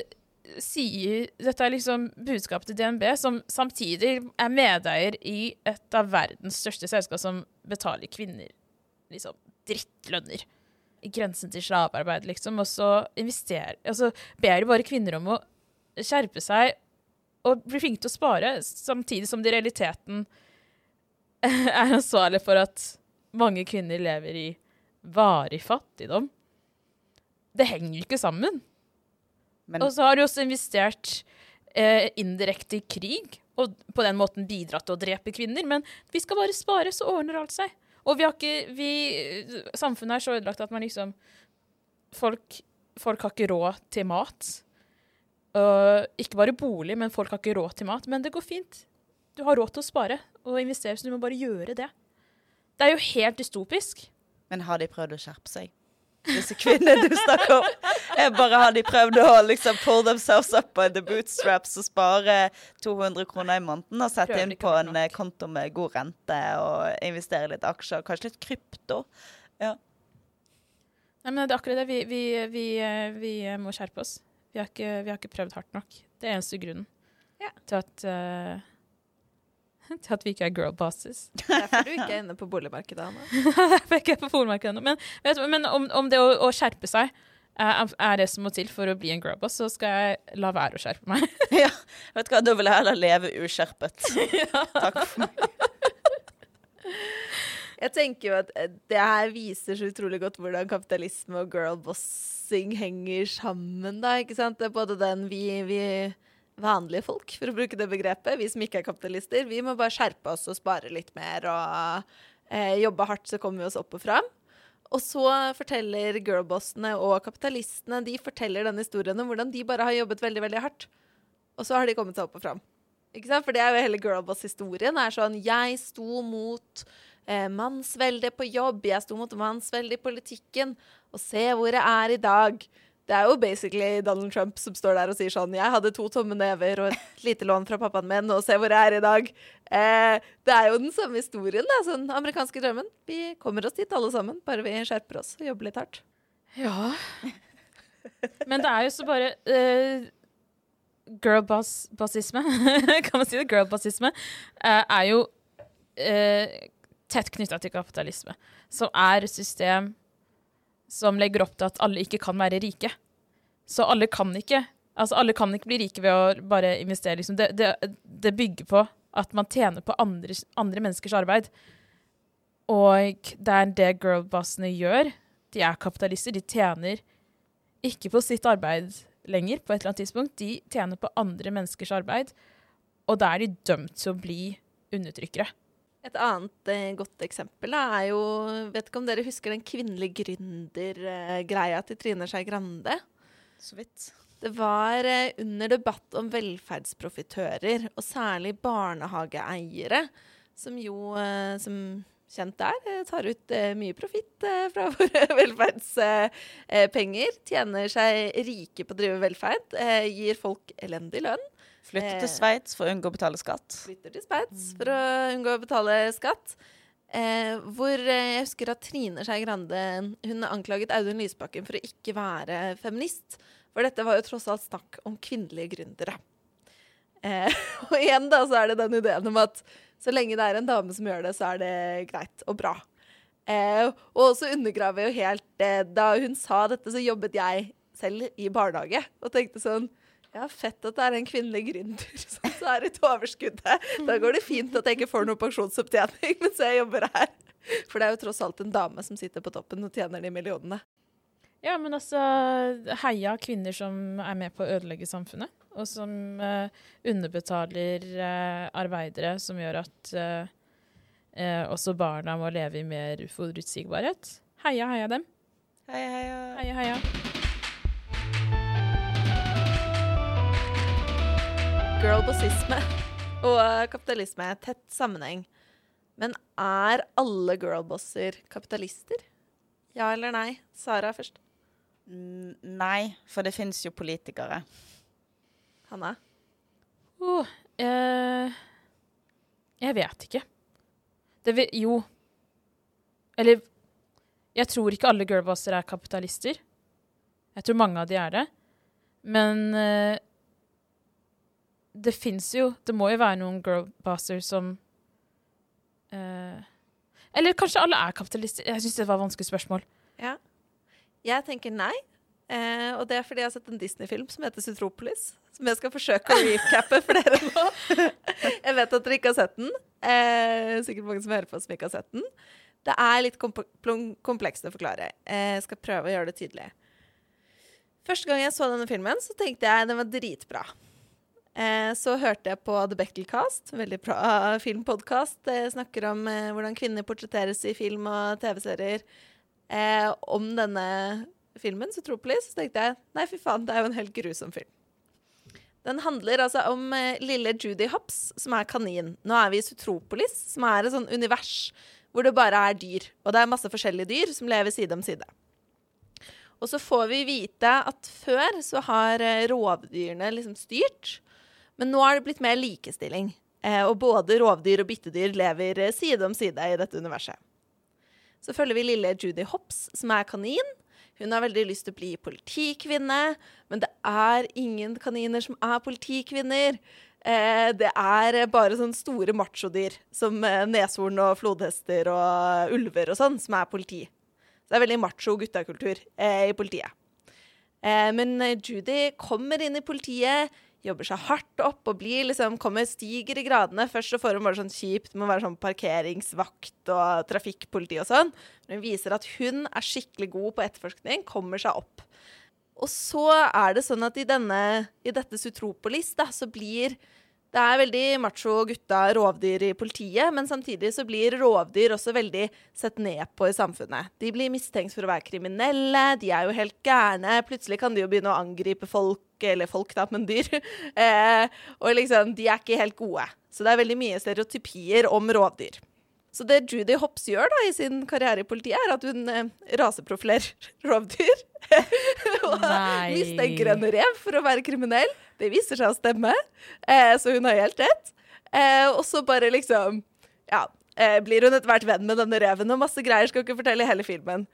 sier Dette er liksom budskapet til DNB, som samtidig er medeier i et av verdens største selskap som betaler kvinner liksom drittlønner. I grensen til slavearbeid, liksom. Og så investerer Altså ber de bare kvinner om å skjerpe seg og bli flinke til å spare, samtidig som de i realiteten er ansvarlig for at mange kvinner lever i varig fattigdom. Det henger ikke sammen. Men Og så har de også investert eh, indirekte i krig, og på den måten bidratt til å drepe kvinner. Men vi skal bare spare, så ordner alt seg. Og vi har ikke vi, Samfunnet er så ødelagt at man liksom Folk, folk har ikke råd til mat. Uh, ikke bare bolig, men folk har ikke råd til mat. Men det går fint. Du har råd til å spare og investere, så du må bare gjøre det. Det er jo helt dystopisk. Men har de prøvd å skjerpe seg? Disse kvinnene du snakker om. Jeg bare Har de prøvd å liksom pull themselves up by the bootstraps og spare 200 kroner i måneden og sette inn på en nok. konto med god rente og investere i litt aksjer, kanskje litt krypto? Nei, men det er akkurat det. Vi, vi, vi, eh, vi må skjerpe oss. Vi har, ikke, vi har ikke prøvd hardt nok. Det er eneste grunnen Ja. til at eh, til at vi ikke er girl bosses. Derfor du ikke er inne på boligmarkedet, Anna. Derfor er ikke på boligmarkedet ennå. Men, vet du, men om, om det å, å skjerpe seg eh, er det som må til for å bli en girl boss, så skal jeg la være å skjerpe meg. ja, vet du hva, da vil jeg heller leve uskjerpet. Takk for meg. Jeg tenker jo at eh, det her viser så utrolig godt hvordan kapitalisme og girlbossing henger sammen, da, ikke sant? Det er både den vi, vi vanlige folk, for å bruke det begrepet, vi som ikke er kapitalister, vi må bare skjerpe oss og spare litt mer og eh, jobbe hardt, så kommer vi oss opp og fram. Og så forteller girlbossene og kapitalistene de forteller denne historien om hvordan de bare har jobbet veldig veldig hardt. Og så har de kommet seg opp og fram. Ikke sant? For det er jo hele girlboss-historien. er sånn, Jeg sto mot eh, mannsvelde på jobb, jeg sto mot mannsvelde i politikken, og se hvor jeg er i dag. Det er jo basically Donald Trump som står der og sier sånn Jeg hadde to tomme never og et lite lån fra pappaen min, og se hvor jeg er i dag. Eh, det er jo den samme historien, da. Sånn amerikanske drømmen. Vi kommer oss dit alle sammen, bare vi skjerper oss og jobber litt hardt. Ja. Men det er jo så bare uh, Girlbossisme, kan man si det? Girlbossisme uh, er jo uh, tett knytta til kapitalisme, som er system som legger opp til at alle ikke kan være rike. Så alle kan ikke Altså alle kan ikke bli rike ved å bare investere. Liksom. Det, det, det bygger på at man tjener på andre, andre menneskers arbeid. Og det er det girlbossene gjør. De er kapitalister. De tjener ikke på sitt arbeid lenger på et eller annet tidspunkt. De tjener på andre menneskers arbeid. Og da er de dømt til å bli undertrykkere. Et annet eh, godt eksempel da, er jo Vet ikke om dere husker den kvinnelige gründer-greia til Trine Skei Grande? Så vidt. Det var eh, under debatt om velferdsprofitører, og særlig barnehageeiere, som jo eh, som kjent er, eh, tar ut eh, mye profitt eh, fra våre velferdspenger. Tjener seg rike på å drive velferd. gir folk elendig lønn. Flytte Eh. til Sveits for å unngå å betale skatt. Flytter til Sveits for å unngå å betale skatt. Eh, hvor eh, jeg husker at Trine Skei Grande hun anklaget Audun Lysbakken for å ikke være feminist. For dette var jo tross alt snakk om kvinnelige gründere. Eh, og igjen da så er det den ideen om at så lenge det er en dame som gjør det, så er det greit og bra. Eh, og så undergraver jo helt eh, Da hun sa dette, så jobbet jeg selv i barnehage og tenkte sånn ja, fett at det er en kvinnelig gründer som så er et overskuddet. Da går det fint at jeg ikke får noe pensjonsopptjening mens jeg jobber her. For det er jo tross alt en dame som sitter på toppen og tjener de millionene. Ja, men altså Heia kvinner som er med på å ødelegge samfunnet. Og som eh, underbetaler eh, arbeidere, som gjør at eh, eh, også barna må leve i mer uforutsigbarhet. Heia, heia dem. Heia, heia. Heia, heia. Girlbossisme og eh, kapitalisme er tett sammenheng. Men er alle girlbosser kapitalister? Ja eller nei? Sara først. N- Nei, for det fins jo politikere. Hanna? Oh, eh, jeg vet ikke. Det vil Jo. Eller Jeg tror ikke alle girlbosser er kapitalister. Jeg tror mange av de er det. Men eh, det fins jo Det må jo være noen girlbusters som uh, Eller kanskje alle er kapitalister? Jeg syns det var et vanskelig spørsmål. Ja. Jeg tenker nei. Uh, og det er fordi jeg har sett en Disney-film som heter Sutropolis. Som jeg skal forsøke å recappe for dere nå. jeg vet at dere ikke har sett den. Uh, sikkert mange som hører på som ikke har sett den. Det er litt komplekst å forklare. Jeg skal prøve å gjøre det tydelig. Første gang jeg så denne filmen, så tenkte jeg den var dritbra. Eh, så hørte jeg på The Bechdel-cast, veldig bra filmpodkast. Snakker om eh, hvordan kvinner portretteres i film og TV-serier. Eh, om denne filmen, Sutropolis, så tenkte jeg nei, fy faen, det er jo en helt grusom film. Den handler altså om lille Judy Hopps, som er kanin. Nå er vi i Sutropolis, som er et sånn univers hvor det bare er dyr. Og det er masse forskjellige dyr som lever side om side. Og så får vi vite at før så har rovdyrene liksom styrt, men nå er det blitt mer likestilling. Eh, og både rovdyr og byttedyr lever eh, side om side i dette universet. Så følger vi lille Judy Hopps, som er kanin. Hun har veldig lyst til å bli politikvinne, men det er ingen kaniner som er politikvinner. Eh, det er bare sånne store machodyr som neshorn og flodhester og ulver og sånn, som er politi. Så det er veldig macho guttakultur i politiet. Men Judy kommer inn i politiet, jobber seg hardt opp og blir liksom, kommer, stiger i gradene. Først så får hun bare sånn kjipt med å være sånn parkeringsvakt og trafikkpoliti og sånn. Men hun viser at hun er skikkelig god på etterforskning, kommer seg opp. Og så er det sånn at i, denne, i dette Sutropolis da, så blir det er veldig macho gutta rovdyr i politiet, men samtidig så blir rovdyr også veldig sett ned på i samfunnet. De blir mistenkt for å være kriminelle, de er jo helt gærne. Plutselig kan de jo begynne å angripe folk, eller folk da, men dyr. Eh, og liksom, de er ikke helt gode. Så det er veldig mye stereotypier om rovdyr. Så det Judy Hopps gjør da i sin karriere i politiet, er at hun eh, raseprofilerer rovdyr. og mistenker en rev for å være kriminell. Det viser seg å stemme, eh, så hun har helt rett. Eh, og så bare liksom Ja, eh, blir hun etter hvert venn med denne reven, og masse greier. Skal ikke fortelle hele filmen.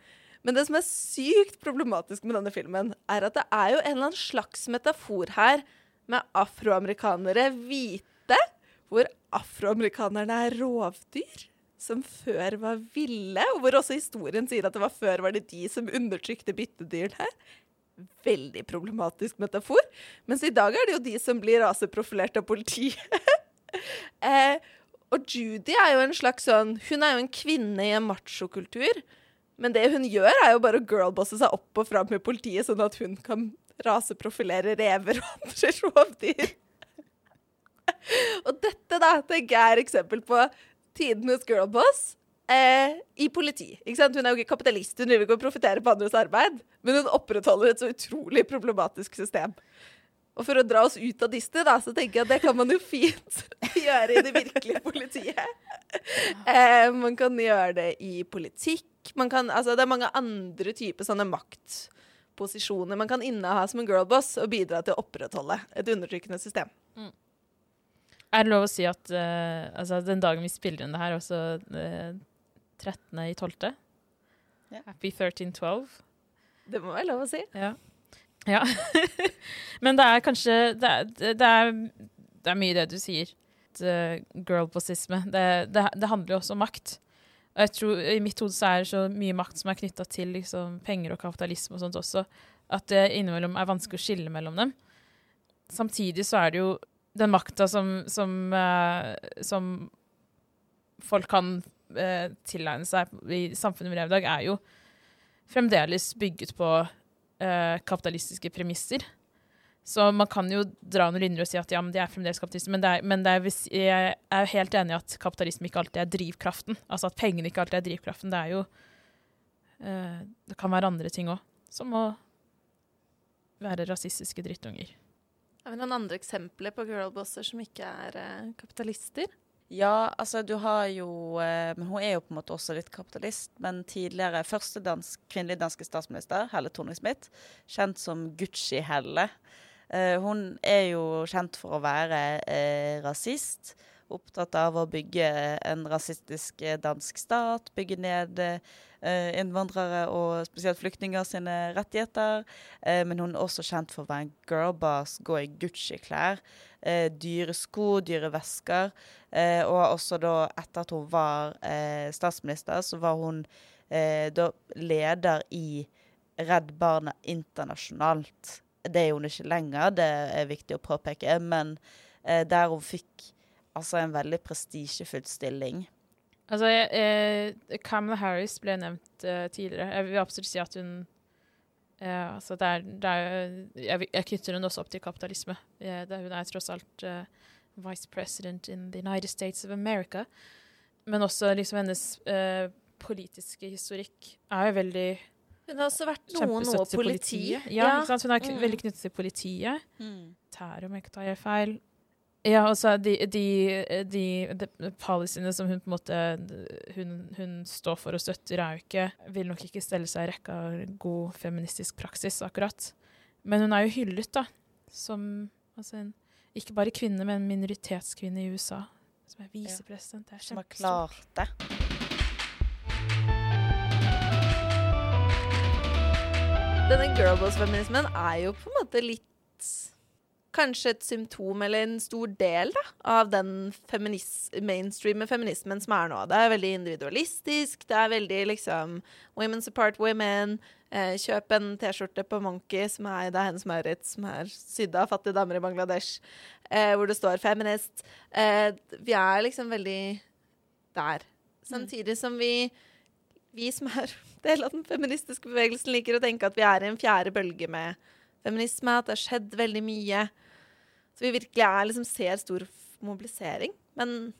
Men det som er sykt problematisk med denne filmen, er at det er jo en eller annen slags metafor her med afroamerikanere hvite, hvor afroamerikanerne er rovdyr. Som før var ville, og hvor også historien sier at det var før var det de som undertrykte byttedyrene. Veldig problematisk metafor. Mens i dag er det jo de som blir raseprofilert av politiet. eh, og Judy er jo en slags sånn Hun er jo en kvinne i en machokultur. Men det hun gjør, er jo bare å girlbosse seg opp og fram med politiet, sånn at hun kan raseprofilere rever og andre rovdyr. og dette da, tenker jeg er eksempel på tidenes girlboss eh, i politi. Ikke sant? Hun er jo ikke kapitalist, hun driver ikke og profitterer på andres arbeid, men hun opprettholder et så utrolig problematisk system. Og for å dra oss ut av diste, da, så tenker jeg at det kan man jo fint gjøre i det virkelige politiet. Eh, man kan gjøre det i politikk. Man kan, altså, det er mange andre typer sånne maktposisjoner man kan inneha som en girlboss og bidra til å opprettholde et undertrykkende system. Er det lov å si at uh, altså, den dagen vi spiller inn det her, også uh, 13. i 12. Ja. Happy 1312. Det må være lov å si. Ja. ja. Men det er kanskje det er, det er, det er mye det du sier. Uh, Girlbossisme. Det, det, det handler jo også om makt. Og jeg tror I mitt hode så er det så mye makt som er knytta til liksom, penger og kapitalisme og sånt også, at det innimellom er vanskelig å skille mellom dem. Samtidig så er det jo den makta som, som, eh, som folk kan eh, tilegne seg i samfunnet vi lever i dag, er jo fremdeles bygget på eh, kapitalistiske premisser. Så man kan jo dra noen linjer og si at ja, men de er fremdeles kapitalister. Men, det er, men det er, jeg er jo helt enig i at kapitalisme ikke alltid er drivkraften. Altså at pengene ikke alltid er drivkraften. Det er jo eh, Det kan være andre ting òg, som å være rasistiske drittunger. Har vi noen andre eksempler på girlbosser som ikke er eh, kapitalister? Ja, altså du har jo eh, Men hun er jo på en måte også litt kapitalist. Men tidligere første dansk, kvinnelige danske statsminister, Helle Thorning-Smith, kjent som Gucci-Helle. Eh, hun er jo kjent for å være eh, rasist. Opptatt av å bygge en rasistisk eh, dansk stat. Bygge ned eh, innvandrere og spesielt flyktninger sine rettigheter. Eh, men hun er også kjent for å være en girlboss, gå i Gucci-klær. Dyre sko, dyre vesker. Og også da, etter at hun var statsminister, så var hun da leder i Redd Barna internasjonalt. Det er hun ikke lenger, det er viktig å påpeke, men der hun fikk altså en veldig prestisjefylt stilling. Altså, jeg, eh, Kamala Harris ble nevnt eh, tidligere. Jeg vil absolutt si at hun eh, altså det er, det er, jeg, jeg knytter henne også opp til kapitalisme. Eh, det, hun er tross alt eh, vice president in the United States of America. Men også liksom hennes eh, politiske historikk er jo veldig Hun har også vært noe, noe til politi. politiet. Ja, ikke sant? Hun er Mm. veldig knyttet til politiet. Om jeg ikke tar helt feil. Ja, altså de, de, de, de policyene som hun på en måte hun, hun står for og støtter, er jo ikke Vil nok ikke stelle seg i rekka av god feministisk praksis, akkurat. Men hun er jo hyllet, da, som altså en, ikke bare kvinne, men minoritetskvinne i USA. Som er visepresident. Det er Som har klart det. Denne girlboss-feminismen er jo på en måte litt Kanskje et symptom eller en stor del da, av den feminis mainstream feminismen som er nå. Det er veldig individualistisk. Det er veldig liksom Women support women. Eh, kjøp en T-skjorte på Monkey som er det er Hennes Maurits, som er sydd av fattige damer i Bangladesh, eh, hvor det står 'feminist'. Eh, vi er liksom veldig der. Samtidig som vi vi som er del av den feministiske bevegelsen, liker å tenke at vi er i en fjerde bølge med feminisme, at det har skjedd veldig mye. Så vi virkelig er, liksom, ser stor mobilisering. Men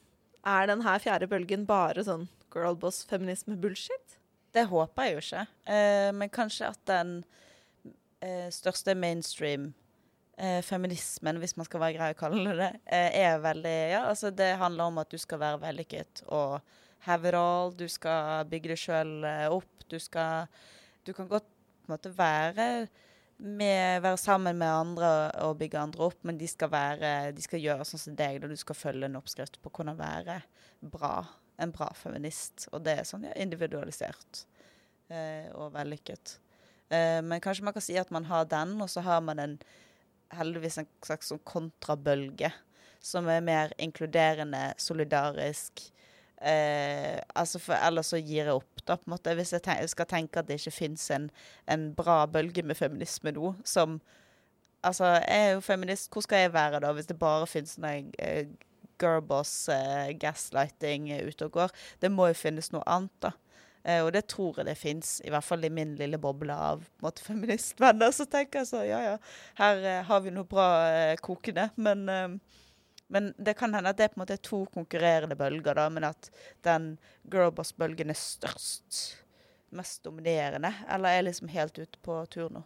er denne fjerde bølgen bare sånn girlboss-feminisme-bullshit? Det håper jeg jo ikke. Eh, men kanskje at den eh, største mainstream eh, hvis man skal være grei å kalle det det, eh, er veldig Ja, altså det handler om at du skal være vellykket og have it all. Du skal bygge deg sjøl eh, opp. Du skal Du kan godt på en måte være med, være sammen med andre og bygge andre opp, men de skal, være, de skal gjøre sånn som deg. Da du skal følge en oppskrift på hvordan være bra. En bra feminist. Og det er sånn ja, individualisert eh, og vellykket. Eh, men kanskje man kan si at man har den, og så har man en, heldigvis en slags sånn kontrabølge som er mer inkluderende, solidarisk. Eh, altså for, ellers så gir jeg opp, da, på en måte. Hvis jeg ten skal tenke at det ikke fins en, en bra bølge med feminisme nå, som Altså, jeg er jo feminist, hvor skal jeg være da, hvis det bare fins sånne uh, girlboss, uh, gaslighting uh, ute og går? Det må jo finnes noe annet, da. Uh, og det tror jeg det fins, i hvert fall i min lille boble av måte, feministvenner. Så tenker jeg så, ja ja, her uh, har vi noe bra uh, kokende. Men eh, Men det kan hende at det på en måte er to konkurrerende bølger, da, men at den girlboss-bølgen er størst. Mest dominerende. Eller er liksom helt ute på tur nå.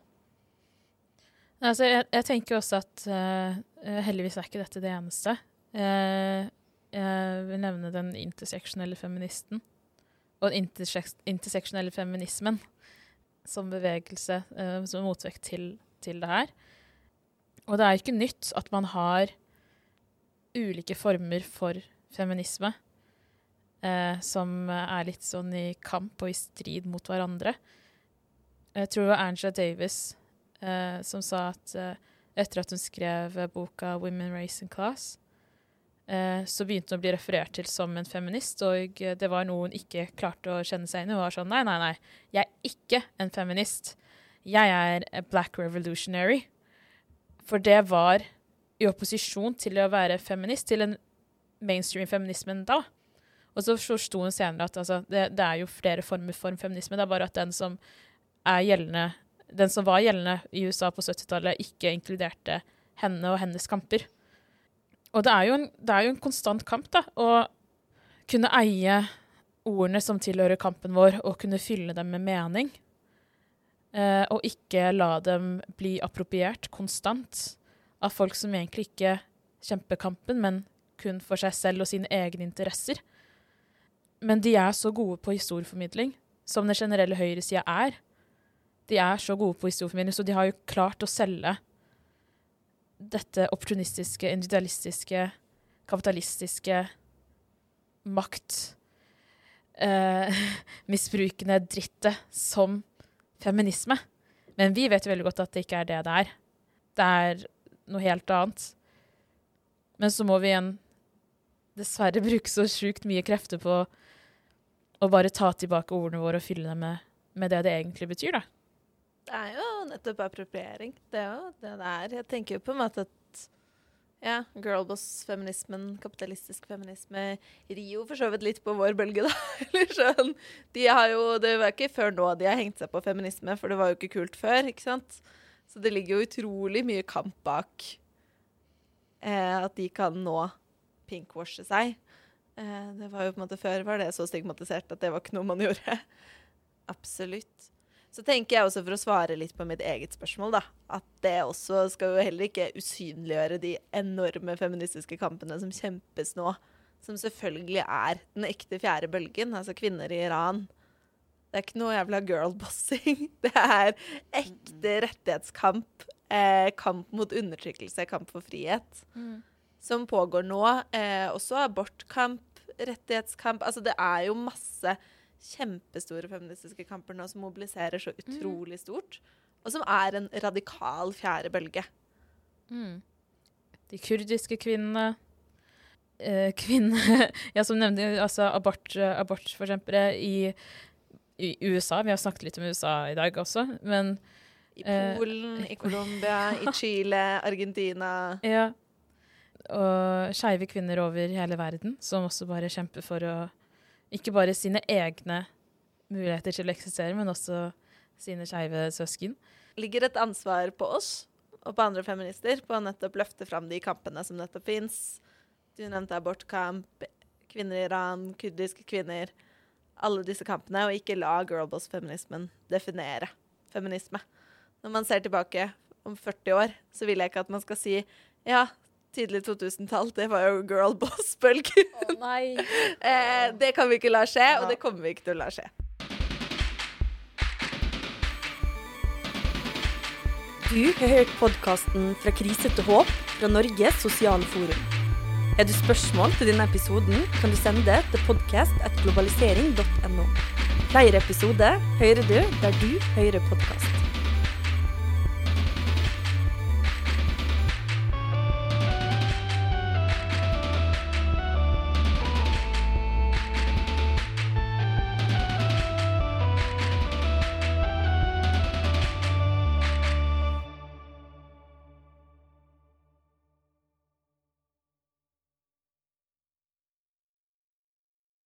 Altså, jeg, jeg tenker også at uh, heldigvis er ikke dette det eneste. Uh, jeg vil nevne den interseksjonelle feministen. Og den interseks interseksjonelle feminismen som bevegelse, uh, som motvekt til, til det her. Og det er ikke nytt at man har ulike former for feminisme eh, som er litt sånn i kamp og i strid mot hverandre. Jeg tror det var Angela Davis eh, som sa at eh, etter at hun skrev boka 'Women, Race and Class', eh, så begynte hun å bli referert til som en feminist, og det var noe hun ikke klarte å kjenne seg inn i. Hun var sånn Nei, nei, nei, jeg er ikke en feminist. Jeg er a black revolutionary. For det var i opposisjon til å være feminist, til den mainstream-feminismen da. Og så forsto hun senere at altså, det, det, er jo flere former for feminisme. Det er bare at den som gjeldende, den som var gjeldende i USA på 70-tallet, ikke inkluderte henne og hennes kamper. Og det er en, det er jo en konstant kamp, da. Å kunne eie ordene som tilhører kampen vår, og kunne fylle dem med mening. Eh, og ikke la dem bli appropriert konstant av folk som egentlig ikke kjemper kampen, men kun for seg selv og sine egne interesser. Men de er så gode på historieformidling, som den generelle høyresida er. De er så gode på historieformidling, så de har jo klart å selge dette opportunistiske, individualistiske, kapitalistiske makt eh, misbrukende drittet som feminisme. Men vi vet jo veldig godt at det ikke er det det er. Det er noe helt annet. Men så må vi igjen dessverre bruke så sjukt mye krefter på å bare ta tilbake ordene våre og fylle dem med, med det det egentlig betyr, da. Det er jo nettopp appropriering. Det er det det. Jeg tenker jo på en måte at ja, girlboss-feminismen, kapitalistisk feminisme, rir jo for så vidt litt på vår bølge, da. Sånn. De har jo, det var ikke før nå de har hengt seg på feminisme, for det var jo ikke kult før, ikke sant. Så det ligger jo utrolig mye kamp bak eh, at de kan nå pinkwashe seg. Eh, det var jo på en måte Før var det så stigmatisert at det var ikke noe man gjorde. Absolutt. Så tenker jeg også, for å svare litt på mitt eget spørsmål, da, at det også skal jo heller ikke usynliggjøre de enorme feministiske kampene som kjempes nå. Som selvfølgelig er den ekte fjerde bølgen, altså kvinner i Iran. Det er ikke noe jævla girlbossing. Det er ekte rettighetskamp. Eh, kamp mot undertrykkelse, kamp for frihet. Mm. Som pågår nå. Eh, også abortkamp, rettighetskamp. Altså det er jo masse kjempestore feministiske kamper nå som mobiliserer så mm. utrolig stort. Og som er en radikal fjerde bølge. Mm. De kurdiske kvinnene eh, Kvinner ja, som nevnte altså abort, abortforkjempere i, i, USA. Vi har snakket litt om USA i dag også, men I Polen, eh, i Colombia, i Chile, Argentina. Ja. Og skeive kvinner over hele verden som også bare kjemper for å ikke bare sine egne muligheter til å eksistere, men også sine skeive søsken. Ligger et ansvar på oss og på andre feminister på å nettopp løfte fram de kampene som nettopp fins. Du nevnte abortkamp, kvinner i Iran, kurdiske kvinner. Alle disse kampene, og ikke la girlboss-feminismen definere feminisme. Når man ser tilbake om 40 år, så vil jeg ikke at man skal si ja, tidlig 2000-tall, det var jo girl boss-bølgen. Oh, nei. eh, det kan vi ikke la skje, og det kommer vi ikke til å la skje. Du har hørt podkasten 'Fra krise til håp' fra Norges sosiale forum. Har du spørsmål til denne episoden, kan du sende det til podkast.globalisering.no. Flere episoder hører du der du hører podkast.